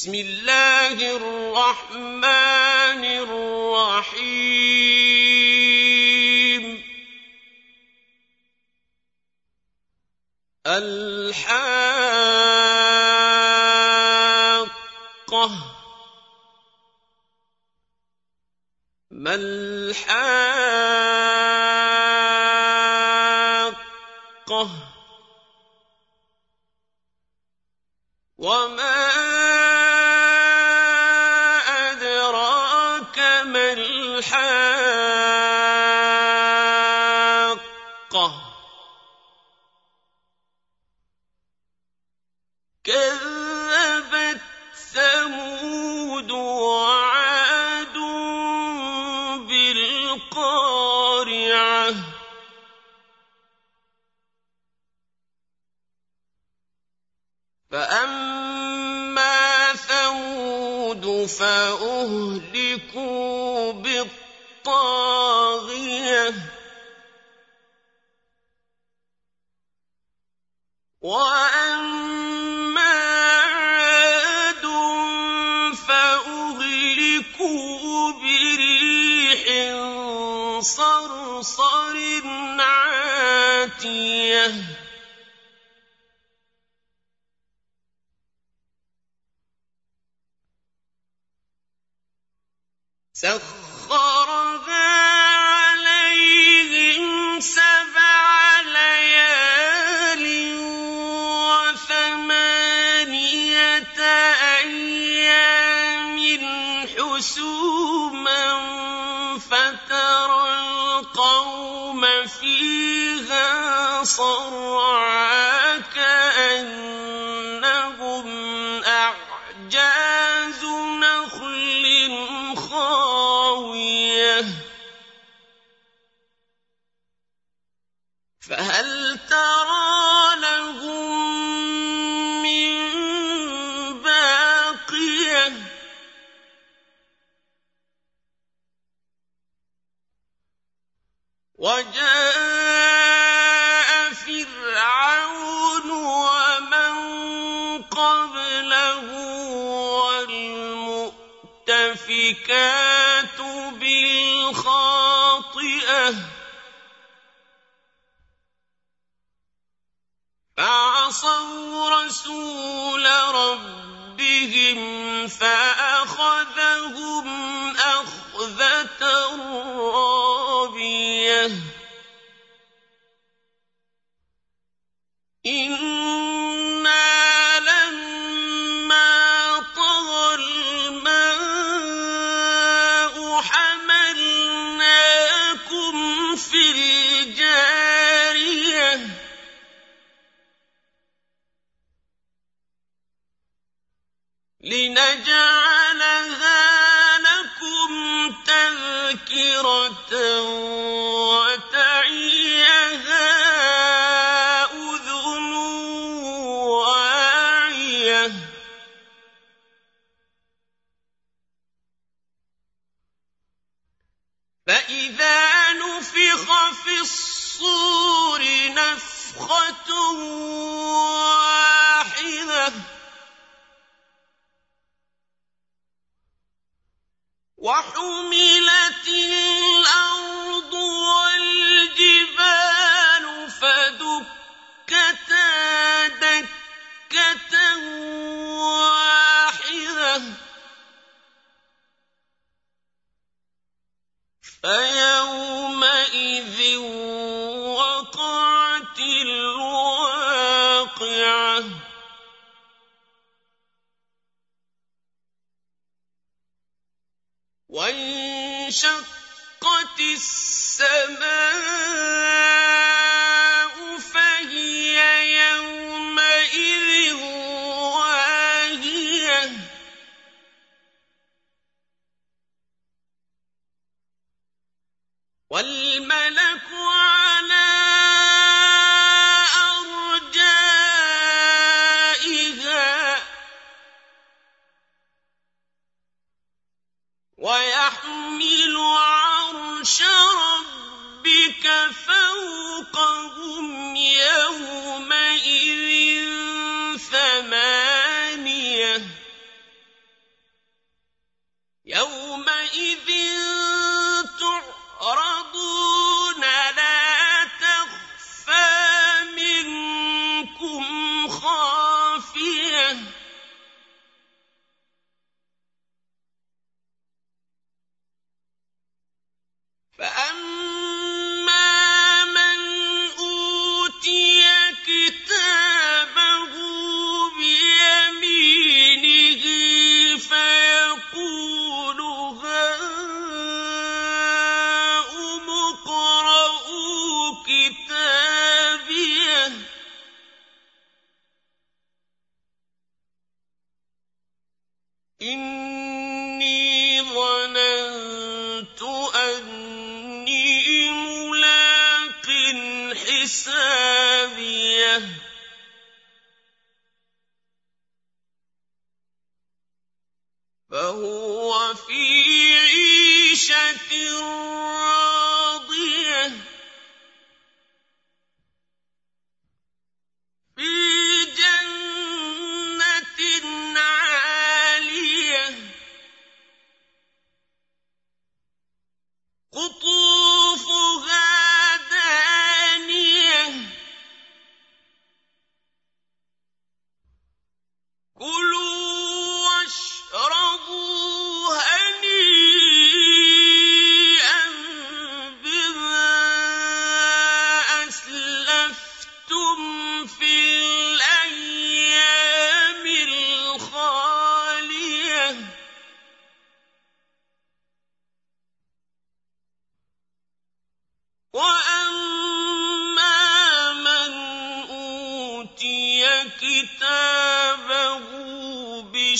بسم الله الرحمن الرحيم. الحاقة. ما الحاقة؟ وما عاتيه والمؤتفكات بالخاطئة. فعصوا رسول ربهم فأخذهم لنجعلها لكم تذكرة وتعيها أذن واعية. فإذا نفخ في الصور نفخة وحملت الأرض والجبال فدكتا دكة واحدة. فيومئذ وانشقت السماء فهي يومئذ واهية. والملك ربك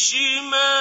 شمال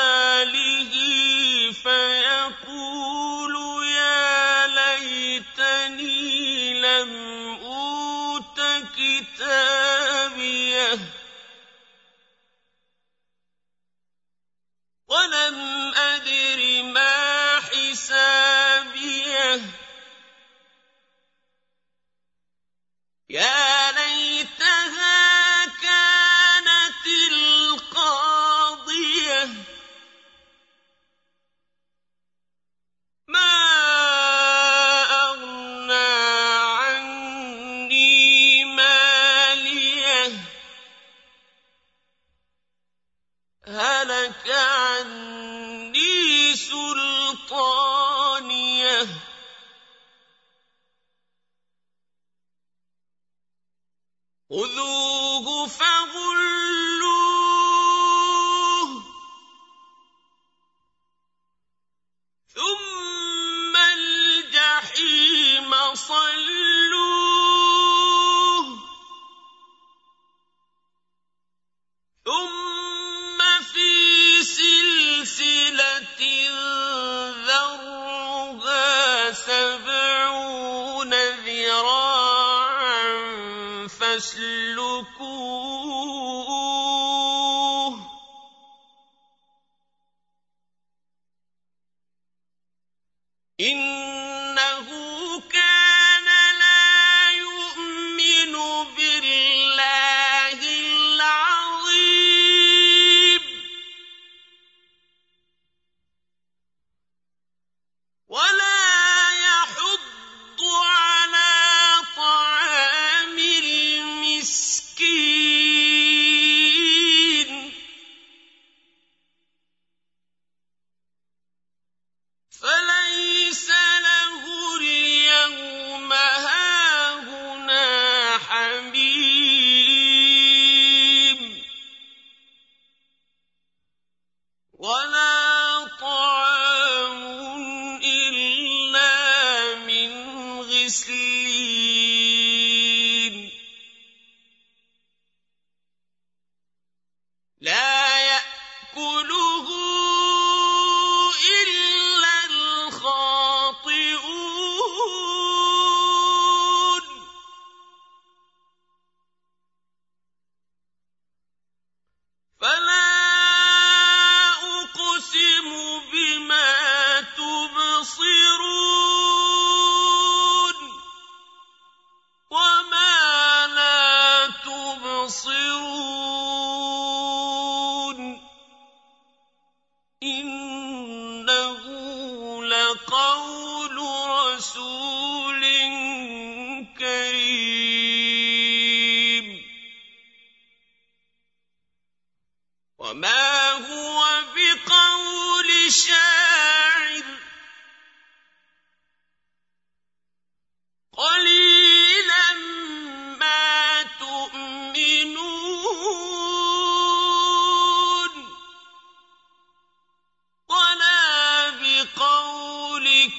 ركعا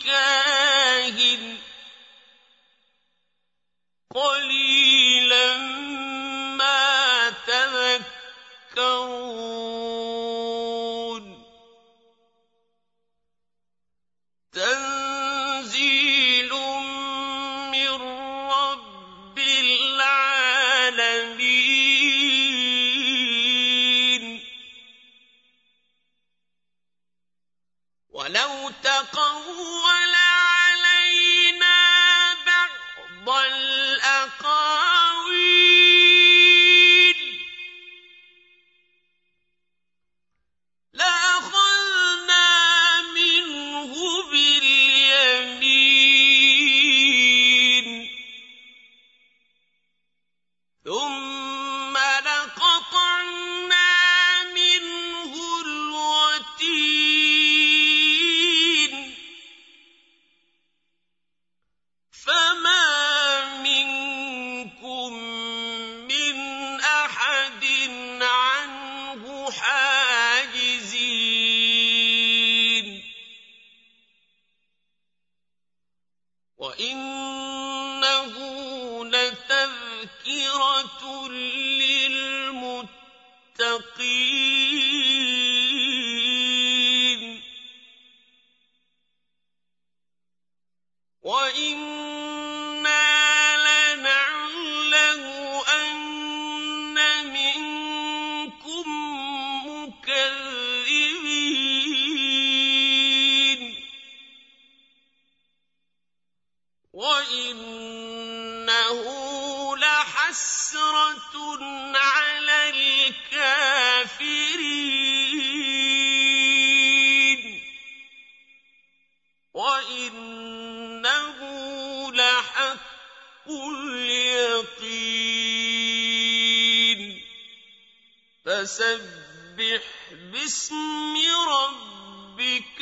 كاهن وإنه لحق اليقين. فسبح باسم ربك